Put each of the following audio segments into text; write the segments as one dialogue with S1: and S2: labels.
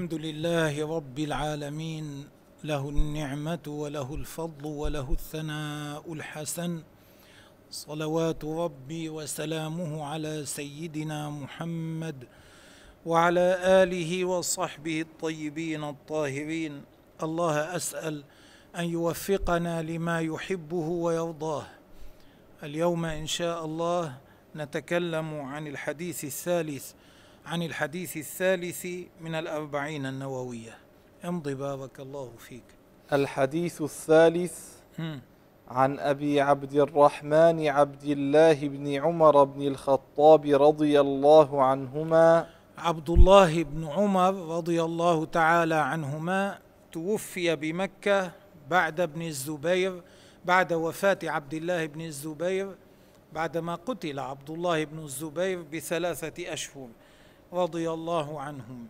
S1: الحمد لله رب العالمين له النعمة وله الفضل وله الثناء الحسن. صلوات ربي وسلامه على سيدنا محمد وعلى آله وصحبه الطيبين الطاهرين. الله أسأل أن يوفقنا لما يحبه ويرضاه. اليوم إن شاء الله نتكلم عن الحديث الثالث عن الحديث الثالث من الأربعين النووية. امضي بارك الله فيك.
S2: الحديث الثالث. عن أبي عبد الرحمن عبد الله بن عمر بن الخطاب رضي الله عنهما.
S1: عبد الله بن عمر رضي الله تعالى عنهما توفي بمكة بعد ابن الزبير بعد وفاة عبد الله بن الزبير بعدما قتل عبد الله بن الزبير بثلاثة أشهر. رضي الله عنهم.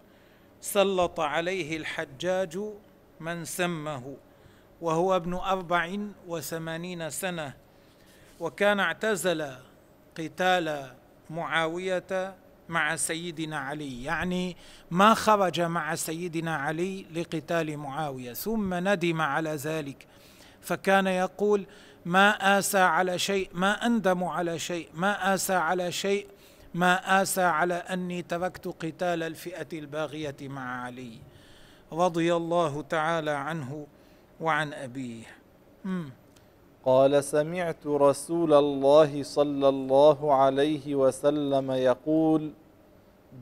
S1: سلط عليه الحجاج من سمه وهو ابن أربع وثمانين سنة وكان اعتزل قتال معاوية مع سيدنا علي. يعني ما خرج مع سيدنا علي لقتال معاوية ثم ندم على ذلك. فكان يقول ما آسى على شيء ما أندم على شيء ما آسى على شيء ما آسى على أني تركت قتال الفئة الباغية مع علي رضي الله تعالى عنه وعن أبيه. مم.
S2: قال سمعت رسول الله صلى الله عليه وسلم يقول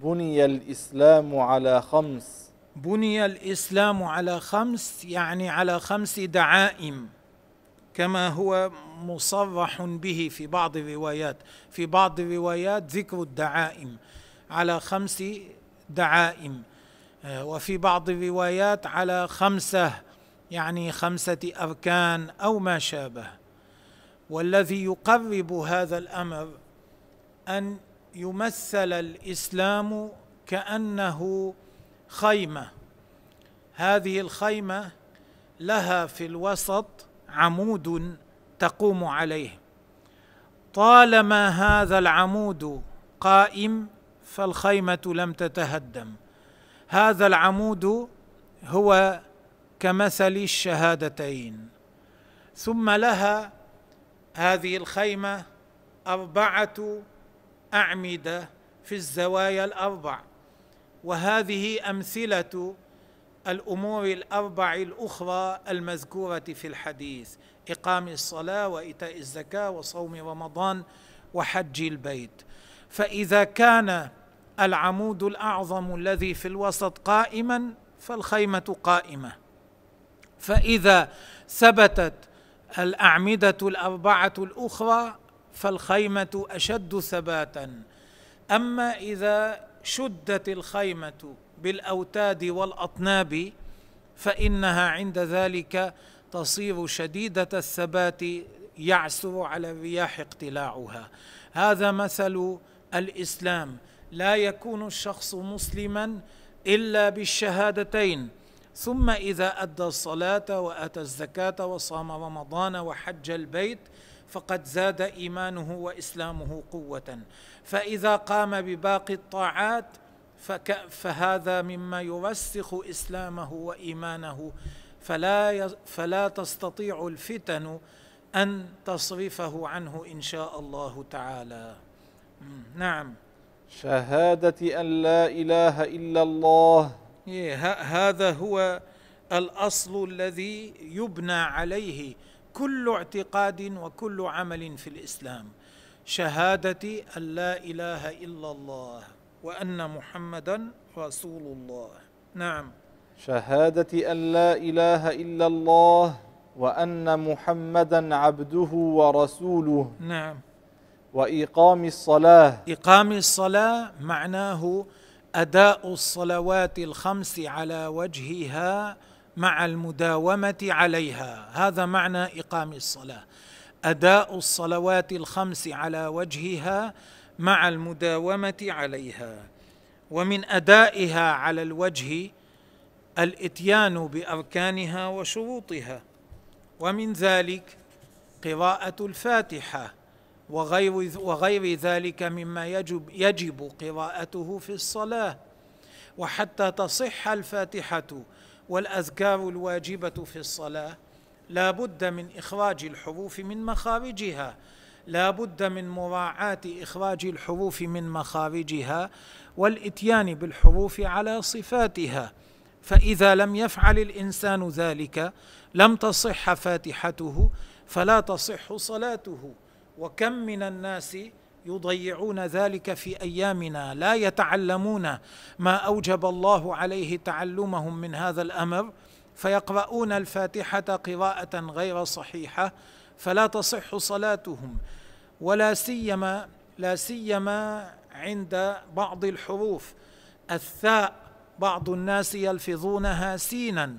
S2: بني الإسلام على خمس.
S1: بني الإسلام على خمس يعني على خمس دعائم. كما هو مصرح به في بعض الروايات. في بعض الروايات ذكر الدعائم على خمس دعائم. آه، وفي بعض الروايات على خمسة يعني خمسة أركان أو ما شابه. والذي يقرب هذا الأمر أن يمثل الإسلام كأنه خيمة. هذه الخيمة لها في الوسط عمود تقوم عليه. طالما هذا العمود قائم فالخيمة لم تتهدم. هذا العمود هو كمثل الشهادتين. ثم لها هذه الخيمة أربعة أعمدة في الزوايا الأربع. وهذه أمثلة الأمور الأربع الأخرى المذكورة في الحديث إقام الصلاة وإيتاء الزكاة وصوم رمضان وحج البيت. فإذا كان العمود الأعظم الذي في الوسط قائما فالخيمة قائمة. فإذا ثبتت الأعمدة الأربعة الأخرى فالخيمة أشد ثباتا. أما إذا شدت الخيمة بالأوتاد والأطناب فإنها عند ذلك تصير شديدة الثبات يعسر على الرياح اقتلاعها. هذا مثل الإسلام. لا يكون الشخص مسلما إلا بالشهادتين. ثم إذا أدى الصلاة وأتى الزكاة وصام رمضان وحج البيت فقد زاد إيمانه وإسلامه قوة. فإذا قام بباقي الطاعات فهذا مما يرسخ إسلامه وإيمانه. فلا فلا تستطيع الفتن أن تصرفه عنه إن شاء الله تعالى. نعم.
S2: شهادة أن لا إله إلا الله.
S1: إيه، هذا هو الأصل الذي يبنى عليه كل اعتقاد وكل عمل في الإسلام. شهادة أن لا إله إلا الله. وأن محمدا رسول الله. نعم.
S2: شهادة أن لا إله إلا الله وأن محمدا عبده ورسوله.
S1: نعم.
S2: وإقام الصلاة.
S1: إقام الصلاة معناه أداء الصلوات الخمس على وجهها مع المداومة عليها. هذا معنى إقام الصلاة. أداء الصلوات الخمس على وجهها مع المداومة عليها ومن أدائها على الوجه الإتيان بأركانها وشروطها. ومن ذلك قراءة الفاتحة وغير وغير ذلك مما يجب يجب قراءته في الصلاة. وحتى تصح الفاتحة والأذكار الواجبة في الصلاة لا بد من إخراج الحروف من مخارجها. لا بد من مراعاة إخراج الحروف من مخارجها والإتيان بالحروف على صفاتها. فإذا لم يفعل الإنسان ذلك لم تصح فاتحته فلا تصح صلاته. وكم من الناس يضيعون ذلك في أيامنا لا يتعلمون ما أوجب الله عليه تعلمهم من هذا الأمر فيقرؤون الفاتحة قراءة غير صحيحة فلا تصح صلاتهم. ولا سيما لا سيما عند بعض الحروف. الثاء بعض الناس يلفظونها سينا.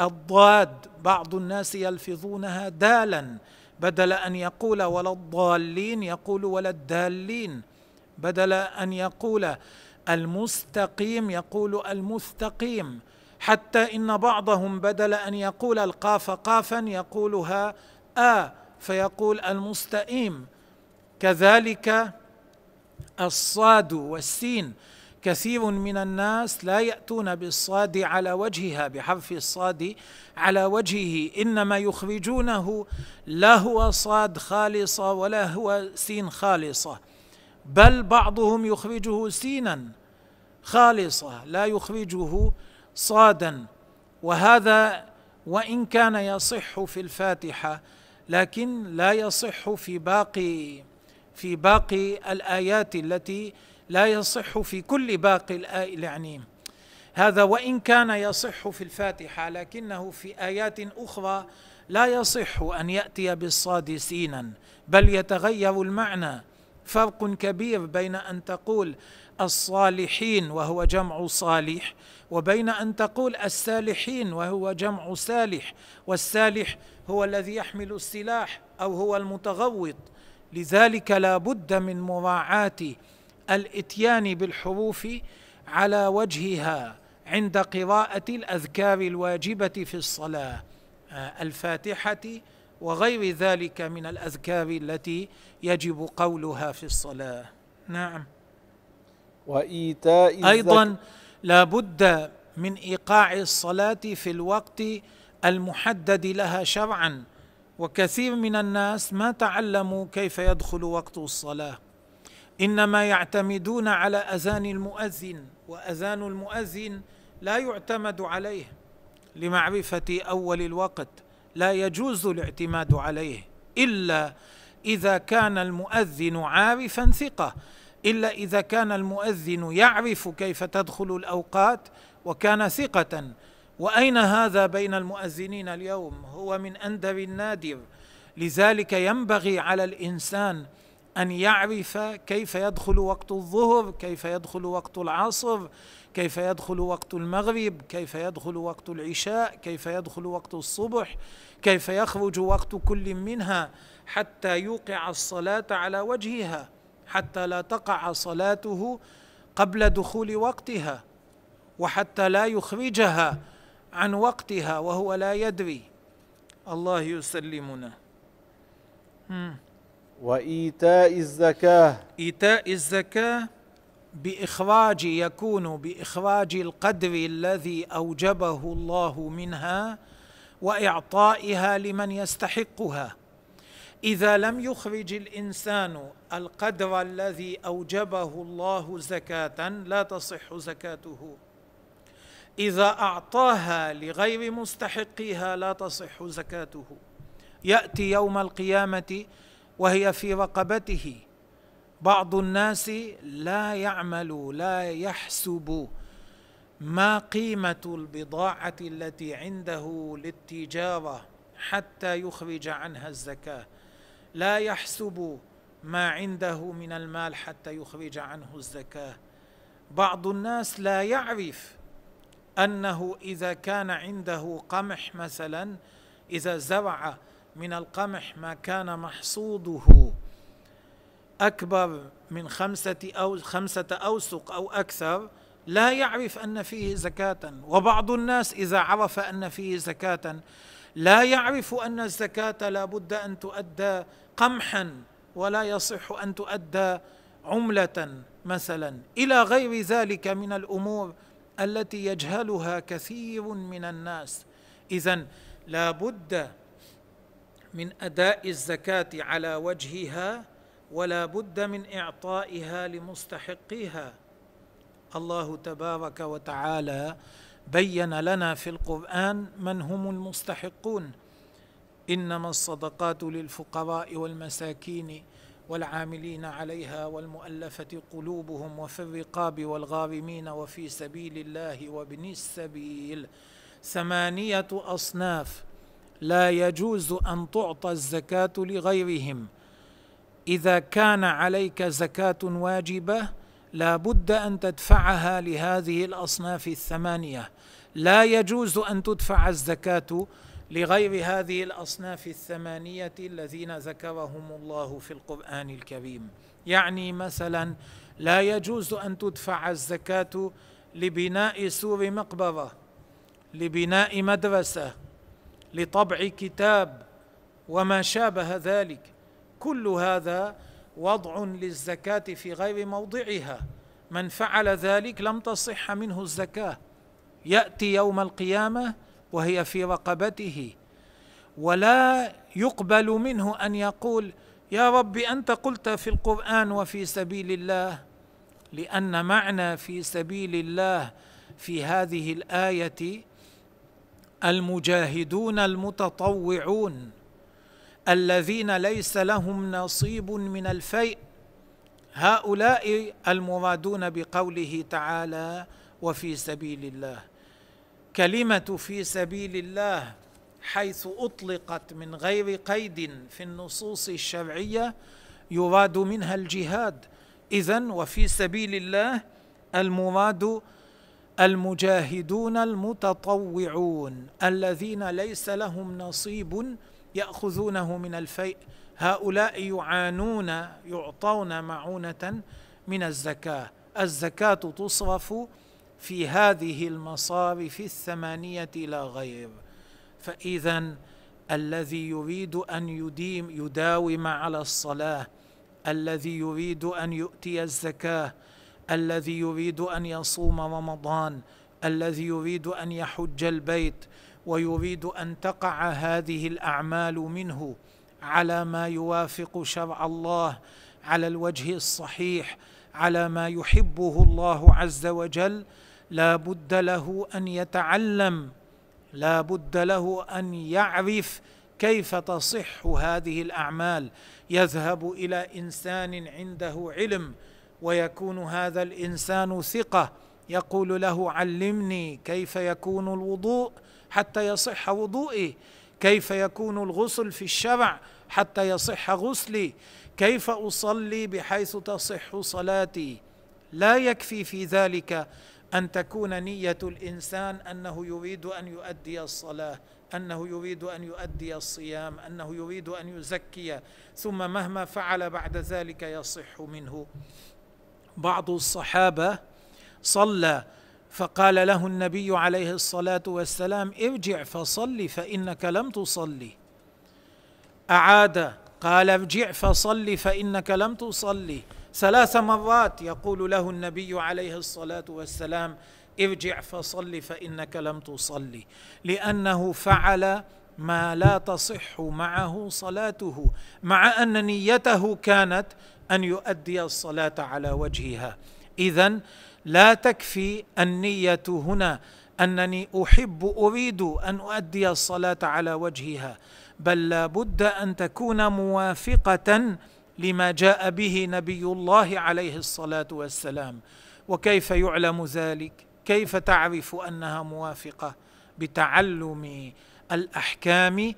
S1: الضاد بعض الناس يلفظونها دالا. بدل أن يقول ولا الضالين يقول ولا الدالين. بدل أن يقول المستقيم يقول المستقيم. حتى إن بعضهم بدل أن يقول القاف قافا يقولها آ فيقول المستئيم. كذلك الصاد والسين. كثير من الناس لا يأتون بالصاد على وجهها بحرف الصاد على وجهه. إنما يخرجونه لا هو صاد خالصة ولا هو سين خالصة بل بعضهم يخرجه سينا خالصة لا يخرجه صادا. وهذا وإن كان يصح في الفاتحة لكن لا يصح في باقي في باقي الآيات التي لا يصح في كل باقي الآية يعني هذا وإن كان يصح في الفاتحة لكنه في آيات أخرى لا يصح أن يأتي بالصاد سينا بل يتغير المعنى. فرق كبير بين أن تقول الصالحين وهو جمع صالح وبين أن تقول السالحين وهو جمع سالح والسالح هو الذي يحمل السلاح أو هو المتغوط. لذلك لا بد من مراعاة الإتيان بالحروف على وجهها عند قراءة الأذكار الواجبة في الصلاة آه، الفاتحة وغير ذلك من الأذكار التي يجب قولها في الصلاة. نعم.
S2: وإيتاء
S1: أيضا لا بد من إيقاع الصلاة في الوقت المحدد لها شرعا وكثير من الناس ما تعلموا كيف يدخل وقت الصلاة. إنما يعتمدون على أذان المؤذن وأذان المؤذن لا يعتمد عليه لمعرفة أول الوقت لا يجوز الاعتماد عليه إلا إذا كان المؤذن عارفا ثقة إلا إذا كان المؤذن يعرف كيف تدخل الأوقات وكان ثقة وأين هذا بين المؤذنين اليوم؟ هو من اندر النادر. لذلك ينبغي على الإنسان أن يعرف كيف يدخل وقت الظهر كيف يدخل وقت العصر كيف يدخل وقت المغرب كيف يدخل وقت العشاء كيف يدخل وقت الصبح كيف يخرج وقت كل منها حتى يوقع الصلاة على وجهها حتى لا تقع صلاته قبل دخول وقتها وحتى لا يخرجها. عن وقتها وهو لا يدري. الله يسلمنا.
S2: وإيتاء الزكاة.
S1: إيتاء الزكاة بإخراج يكون بإخراج القدر الذي أوجبه الله منها وإعطائها لمن يستحقها. إذا لم يخرج الإنسان القدر الذي أوجبه الله زكاة لا تصح زكاته. إذا أعطاها لغير مستحقيها لا تصح زكاته. يأتي يوم القيامة وهي في رقبته. بعض الناس لا يعمل لا يحسب ما قيمة البضاعة التي عنده للتجارة حتى يخرج عنها الزكاة. لا يحسب ما عنده من المال حتى يخرج عنه الزكاة. بعض الناس لا يعرف أنه إذا كان عنده قمح مثلا إذا زرع من القمح ما كان محصوده أكبر من خمسة أو خمسة أوسق أو أكثر لا يعرف أن فيه زكاة. وبعض الناس إذا عرف أن فيه زكاة لا يعرف أن الزكاة لا بد أن تؤدى قمحا ولا يصح أن تؤدى عملة مثلا. إلى غير ذلك من الأمور التي يجهلها كثير من الناس. اذا لا بد من أداء الزكاة على وجهها ولا بد من إعطائها لمستحقيها. الله تبارك وتعالى بين لنا في القرآن من هم المستحقون. إنما الصدقات للفقراء والمساكين. والعاملين عليها والمؤلفة قلوبهم وفي الرقاب والغارمين وفي سبيل الله وابن السبيل. ثمانية أصناف لا يجوز أن تعطى الزكاة لغيرهم. إذا كان عليك زكاة واجبة لا بد أن تدفعها لهذه الأصناف الثمانية. لا يجوز أن تدفع الزكاة لغير هذه الأصناف الثمانية الذين ذكرهم الله في القرآن الكريم. يعني مثلا لا يجوز أن تدفع الزكاة لبناء سور مقبرة لبناء مدرسة لطبع كتاب وما شابه ذلك. كل هذا وضع للزكاة في غير موضعها. من فعل ذلك لم تصح منه الزكاة. يأتي يوم القيامة وهي في رقبته ولا يقبل منه أن يقول يا رب أنت قلت في القرآن وفي سبيل الله لأن معنى في سبيل الله في هذه الآية المجاهدون المتطوعون الذين ليس لهم نصيب من الفيء هؤلاء المرادون بقوله تعالى وفي سبيل الله. كلمه في سبيل الله حيث أطلقت من غير قيد في النصوص الشرعية يراد منها الجهاد. اذا وفي سبيل الله المراد المجاهدون المتطوعون الذين ليس لهم نصيب يأخذونه من الفيء. هؤلاء يعانون يعطون معونة من الزكاة. الزكاة تصرف في هذه المصارف الثمانية لا غير. فاذا الذي يريد أن يديم يداوم على الصلاة الذي يريد أن يؤتي الزكاة الذي يريد أن يصوم رمضان الذي يريد أن يحج البيت ويريد أن تقع هذه الأعمال منه على ما يوافق شرع الله على الوجه الصحيح على ما يحبه الله عز وجل لا بد له أن يتعلم لا بد له أن يعرف كيف تصح هذه الأعمال. يذهب إلى إنسان عنده علم ويكون هذا الإنسان ثقة. يقول له علمني كيف يكون الوضوء حتى يصح وضوئي. كيف يكون الغسل في الشرع حتى يصح غسلي. كيف أصلي بحيث تصح صلاتي. لا يكفي في ذلك أن تكون نية الإنسان أنه يريد أن يؤدي الصلاة أنه يريد أن يؤدي الصيام أنه يريد أن يزكي ثم مهما فعل بعد ذلك يصح منه. بعض الصحابة صلى فقال له النبي عليه الصلاة والسلام ارجع فصل فإنك لم تصلي. أعاد قال ارجع فصل فإنك لم تصلي. ثلاث مرات يقول له النبي عليه الصلاة والسلام ارجع فصل فإنك لم تصلي. لأنه فعل ما لا تصح معه صلاته مع أن نيته كانت أن يؤدي الصلاة على وجهها. اذا لا تكفي النية هنا أنني أحب أريد أن أؤدي الصلاة على وجهها بل لا بد أن تكون موافقة لما جاء به نبي الله عليه الصلاة والسلام. وكيف يعلم ذلك؟ كيف تعرف أنها موافقة؟ بتعلم الأحكام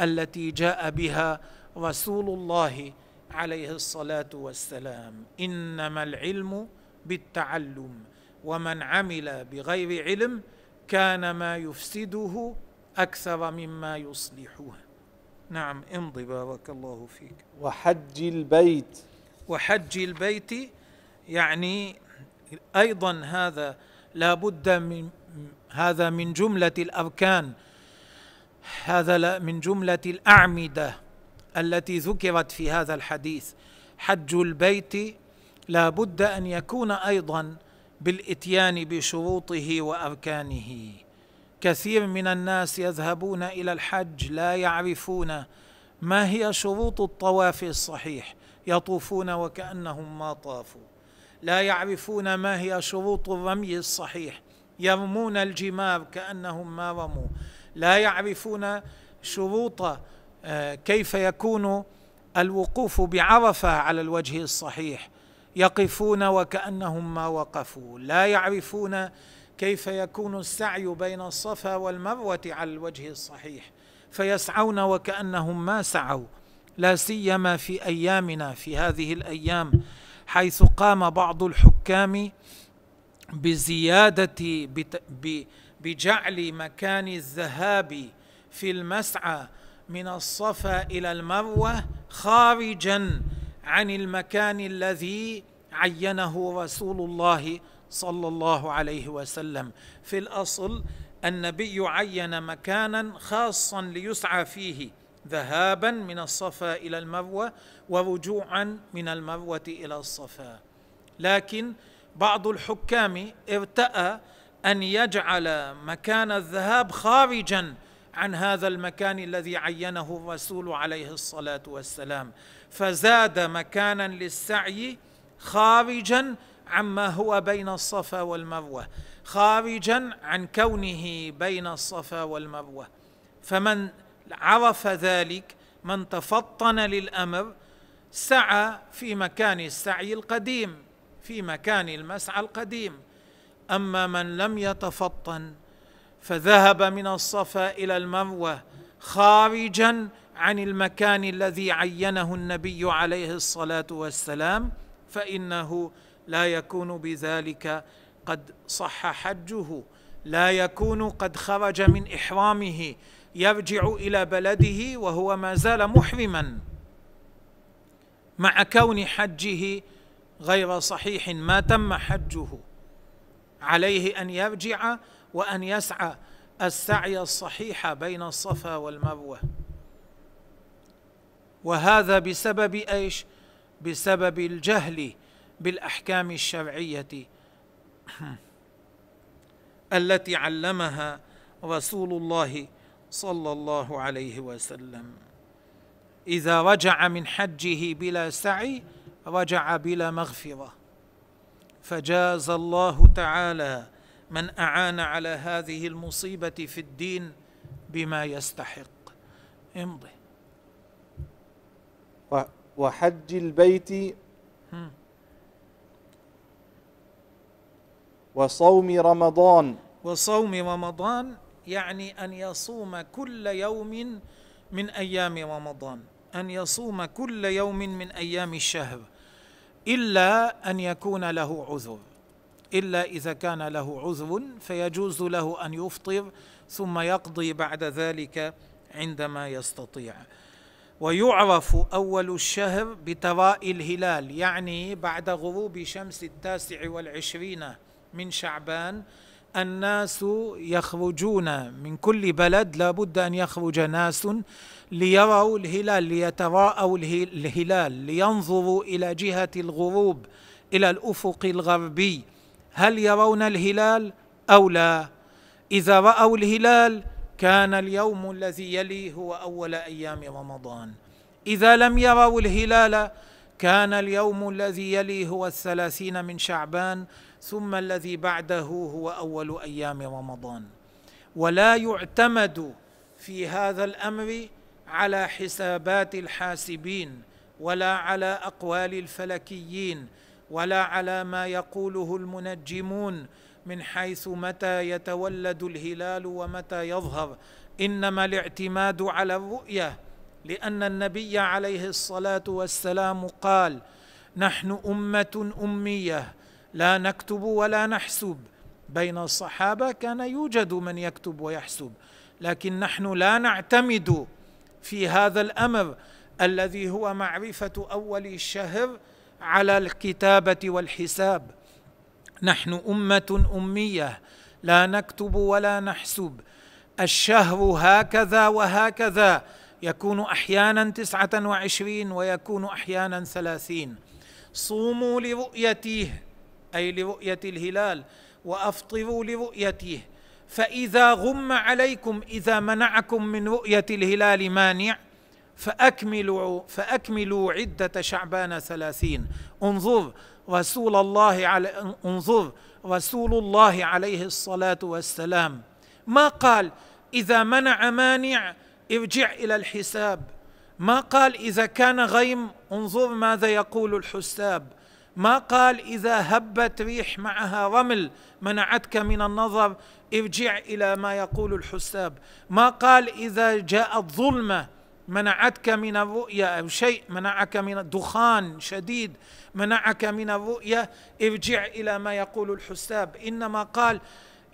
S1: التي جاء بها رسول الله عليه الصلاة والسلام. إنما العلم بالتعلم ومن عمل بغير علم كان ما يفسده أكثر مما يصلحه. نعم امضي بارك الله فيك.
S2: وحج البيت.
S1: وحج البيت يعني أيضا هذا لا بد من هذا من جملة الأركان. هذا من جملة الأعمدة التي ذكرت في هذا الحديث. حج البيت لا بد أن يكون أيضا بالإتيان بشروطه وأركانه. كثير من الناس يذهبون إلى الحج لا يعرفون ما هي شروط الطواف الصحيح يطوفون وكأنهم ما طافوا. لا يعرفون ما هي شروط الرمي الصحيح يرمون الجمار كأنهم ما رموا. لا يعرفون شروط آه، كيف يكون الوقوف بعرفة على الوجه الصحيح يقفون وكأنهم ما وقفوا. لا يعرفون كيف يكون السعي بين الصفا والمروة على الوجه الصحيح؟ فيسعون وكأنهم ما سعوا لا سيما في أيامنا في هذه الأيام حيث قام بعض الحكام بزيادة بجعل مكان الذهاب في المسعى من الصفا إلى المروة خارجا عن المكان الذي عينه رسول الله صلى الله عليه وسلم. في الأصل النبي عين مكانا خاصا ليسعى فيه ذهابا من الصفا إلى المروة ورجوعا من المروة إلى الصفا. لكن بعض الحكام ارتأى أن يجعل مكان الذهاب خارجا عن هذا المكان الذي عينه الرسول عليه الصلاة والسلام. فزاد مكانا للسعي خارجا عما هو بين الصفا والمروة خارجا عن كونه بين الصفا والمروة. فمن عرف ذلك من تفطن للأمر سعى في مكان السعي القديم في مكان المسعى القديم. أما من لم يتفطن فذهب من الصفا إلى المروة خارجا عن المكان الذي عينه النبي عليه الصلاة والسلام فإنه لا يكون بذلك قد صح حجه لا يكون قد خرج من إحرامه يرجع إلى بلده وهو ما زال محرما. مع كون حجه غير صحيح ما تم حجه. عليه أن يرجع وأن يسعى السعي الصحيح بين الصفا والمروة. وهذا بسبب إيش؟ بسبب الجهل بالأحكام الشرعية التي علمها رسول الله صلى الله عليه وسلم. إذا رجع من حجه بلا سعي رجع بلا مغفرة. فجاز الله تعالى من أعان على هذه المصيبة في الدين بما يستحق. امضي.
S2: وحج البيت وصوم رمضان.
S1: وصوم رمضان يعني أن يصوم كل يوم من أيام رمضان. أن يصوم كل يوم من أيام الشهر. إلا أن يكون له عذر. إلا إذا كان له عذر فيجوز له أن يفطر ثم يقضي بعد ذلك عندما يستطيع. ويعرف أول الشهر بتراء الهلال يعني بعد غروب شمس التاسع والعشرين. من شعبان الناس يخرجون من كل بلد لابد أن يخرج ناس ليروا الهلال ليتراءوا الهلال لينظروا إلى جهة الغروب إلى الأفق الغربي. هل يرون الهلال أو لا؟ إذا رأوا الهلال كان اليوم الذي يلي هو أول أيام رمضان. إذا لم يروا الهلال كان اليوم الذي يلي هو الثلاثين من شعبان. ثم الذي بعده هو أول أيام رمضان. ولا يعتمد في هذا الأمر على حسابات الحاسبين ولا على أقوال الفلكيين ولا على ما يقوله المنجمون من حيث متى يتولد الهلال ومتى يظهر. إنما الاعتماد على الرؤية لأن النبي عليه الصلاة والسلام قال نحن أمة أمية لا نكتب ولا نحسب. بين الصحابة كان يوجد من يكتب ويحسب لكن نحن لا نعتمد في هذا الأمر الذي هو معرفة أول الشهر على الكتابة والحساب. نحن أمة أمية لا نكتب ولا نحسب. الشهر هكذا وهكذا يكون أحيانا تسعة وعشرين ويكون أحيانا ثلاثين. صوموا لرؤيته. أي لرؤية الهلال وأفطروا لرؤيته. فإذا غم عليكم إذا منعكم من رؤية الهلال مانع فأكملوا فأكملوا عدة شعبان ثلاثين. انظر رسول الله على انظر رسول الله عليه الصلاة والسلام. ما قال إذا منع مانع ارجع إلى الحساب. ما قال إذا كان غيم انظر ماذا يقول الحساب. ما قال إذا هبت ريح معها رمل منعتك من النظر ارجع إلى ما يقول الحساب. ما قال إذا جاءت ظلمة منعتك من الرؤية أو شيء منعك من الدخان شديد منعك من الرؤية ارجع إلى ما يقول الحساب. إنما قال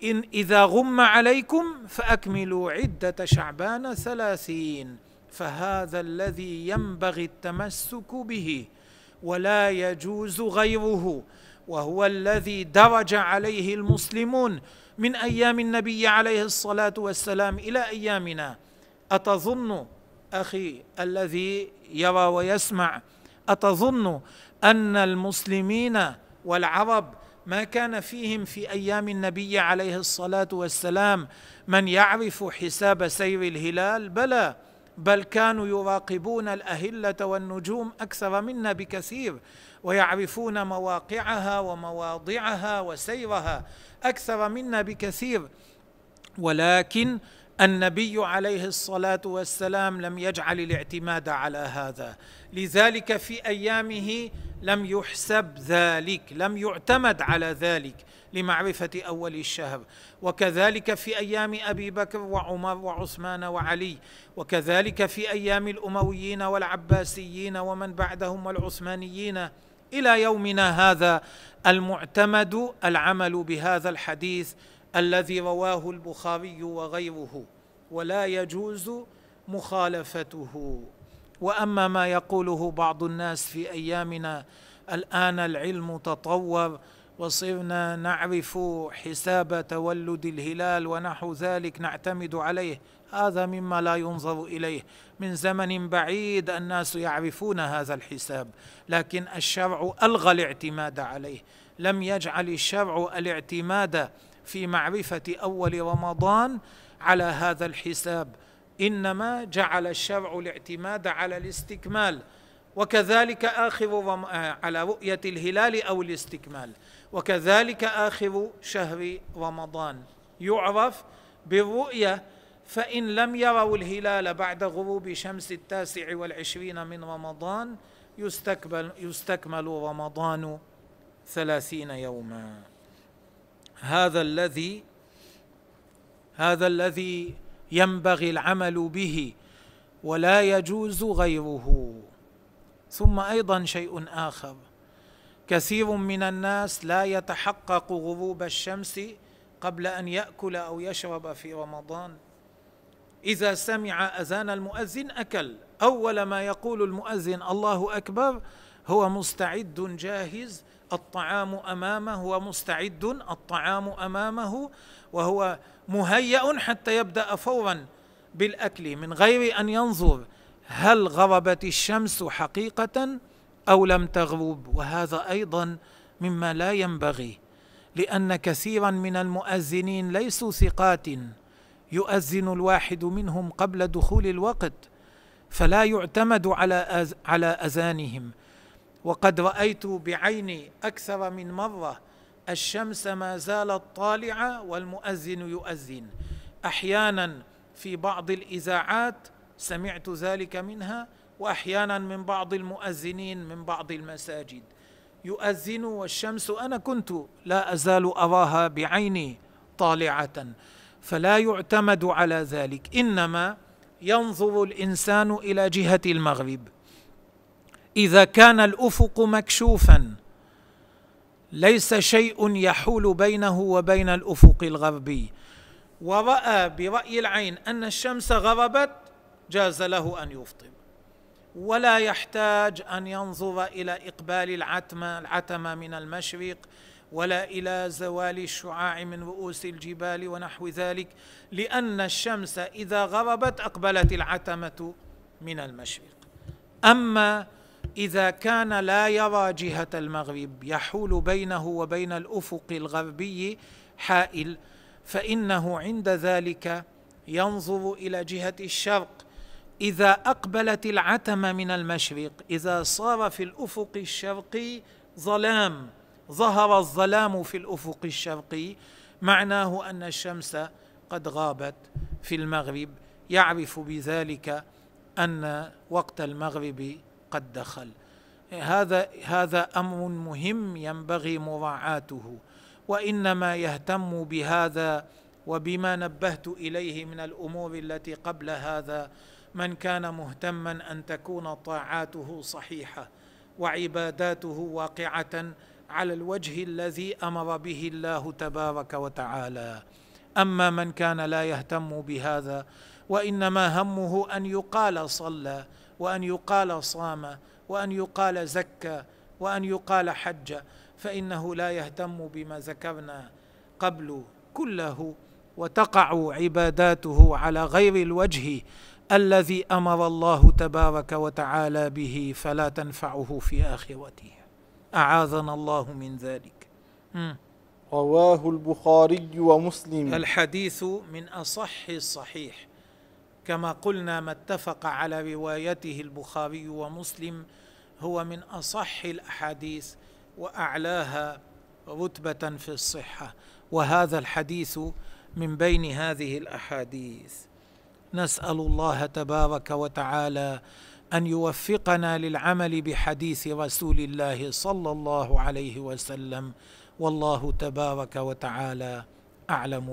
S1: إن إذا غم عليكم فأكملوا عدة شعبان ثلاثين فهذا الذي ينبغي التمسك به. ولا يجوز غيره وهو الذي درج عليه المسلمون من أيام النبي عليه الصلاة والسلام إلى أيامنا. أتظن أخي الذي يرى ويسمع أتظن أن المسلمين والعرب ما كان فيهم في أيام النبي عليه الصلاة والسلام من يعرف حساب سير الهلال؟ بلى! بل كانوا يراقبون الأهلة والنجوم أكثر منا بكثير ويعرفون مواقعها ومواضعها وسيرها أكثر منا بكثير. ولكن النبي عليه الصلاة والسلام لم يجعل الاعتماد على هذا. لذلك في أيامه لم يحسب ذلك لم يعتمد على ذلك لمعرفة أول الشهر. وكذلك في أيام أبي بكر وعمر وعثمان وعلي وكذلك في أيام الأمويين والعباسيين ومن بعدهم والعثمانيين إلى يومنا هذا المعتمد العمل بهذا الحديث الذي رواه البخاري وغيره. ولا يجوز مخالفته. وأما ما يقوله بعض الناس في أيامنا الآن العلم تطور وصرنا نعرف حساب تولد الهلال ونحو ذلك نعتمد عليه. هذا مما لا ينظر إليه. من زمن بعيد الناس يعرفون هذا الحساب لكن الشرع ألغى الاعتماد عليه. لم يجعل الشرع الاعتماد في معرفة أول رمضان على هذا الحساب. إنما جعل الشرع الاعتماد على الاستكمال وكذلك اخر على رؤية الهلال أو الاستكمال وكذلك اخر شهر رمضان. يعرف بالرؤية فإن لم يروا الهلال بعد غروب شمس التاسع والعشرين من رمضان يستكمل, يستكمل رمضان ثلاثين يوما. هذا الذي هذا الذي ينبغي العمل به ولا يجوز غيره. ثم أيضا شيء آخر. كثير من الناس لا يتحقق غروب الشمس قبل أن يأكل أو يشرب في رمضان. إذا سمع أذان المؤذن أكل. أول ما يقول المؤذن الله أكبر هو مستعد جاهز الطعام أمامه هو مستعد الطعام أمامه وهو مهيأ حتى يبدأ فورا بالأكل من غير أن ينظر هل غربت الشمس حقيقة أو لم تغرب. وهذا أيضا مما لا ينبغي لأن كثيرا من المؤذنين ليسوا ثقات يؤذن الواحد منهم قبل دخول الوقت فلا يعتمد على على أذانهم. وقد رأيت بعيني أكثر من مرة الشمس ما زالت طالعه والمؤذن يؤذن. أحيانا في بعض الإذاعات سمعت ذلك منها وأحيانا من بعض المؤذنين من بعض المساجد. يؤذن والشمس أنا كنت لا أزال أراها بعيني طالعة. فلا يعتمد على ذلك إنما ينظر الإنسان إلى جهة المغرب. إذا كان الأفق مكشوفا ليس شيء يحول بينه وبين الأفق الغربي وراى برأي العين أن الشمس غربت جاز له أن يفطر ولا يحتاج أن ينظر إلى إقبال العتمة العتمة من المشرق ولا إلى زوال الشعاع من رؤوس الجبال ونحو ذلك لأن الشمس إذا غربت أقبلت العتمة من المشرق. أما إذا كان لا يرى جهة المغرب يحول بينه وبين الأفق الغربي حائل فإنه عند ذلك ينظر إلى جهة الشرق. إذا أقبلت العتمه من المشرق إذا صار في الأفق الشرقي ظلام ظهر الظلام في الأفق الشرقي معناه أن الشمس قد غابت في المغرب. يعرف بذلك أن وقت المغرب قد دخل. هذا هذا أمر مهم ينبغي مراعاته وإنما يهتم بهذا وبما نبهت إليه من الأمور التي قبل هذا. من كان مهتما أن تكون طاعاته صحيحة وعباداته واقعة على الوجه الذي أمر به الله تبارك وتعالى. أما من كان لا يهتم بهذا وإنما همه أن يقال صلى وأن يقال صام وأن يقال زكى وأن يقال حج فإنه لا يهتم بما ذكرنا قبل كله وتقع عباداته على غير الوجه الذي أمر الله تبارك وتعالى به فلا تنفعه في آخرته. أعاذنا الله من ذلك.
S2: رواه البخاري ومسلم.
S1: الحديث من أصح الصحيح. كما قلنا ما اتفق على روايته البخاري ومسلم هو من أصح الأحاديث وأعلاها رتبة في الصحة وهذا الحديث من بين هذه الأحاديث. نسأل الله تبارك وتعالى أن يوفقنا للعمل بحديث رسول الله صلى الله عليه وسلم والله تبارك وتعالى أعلم.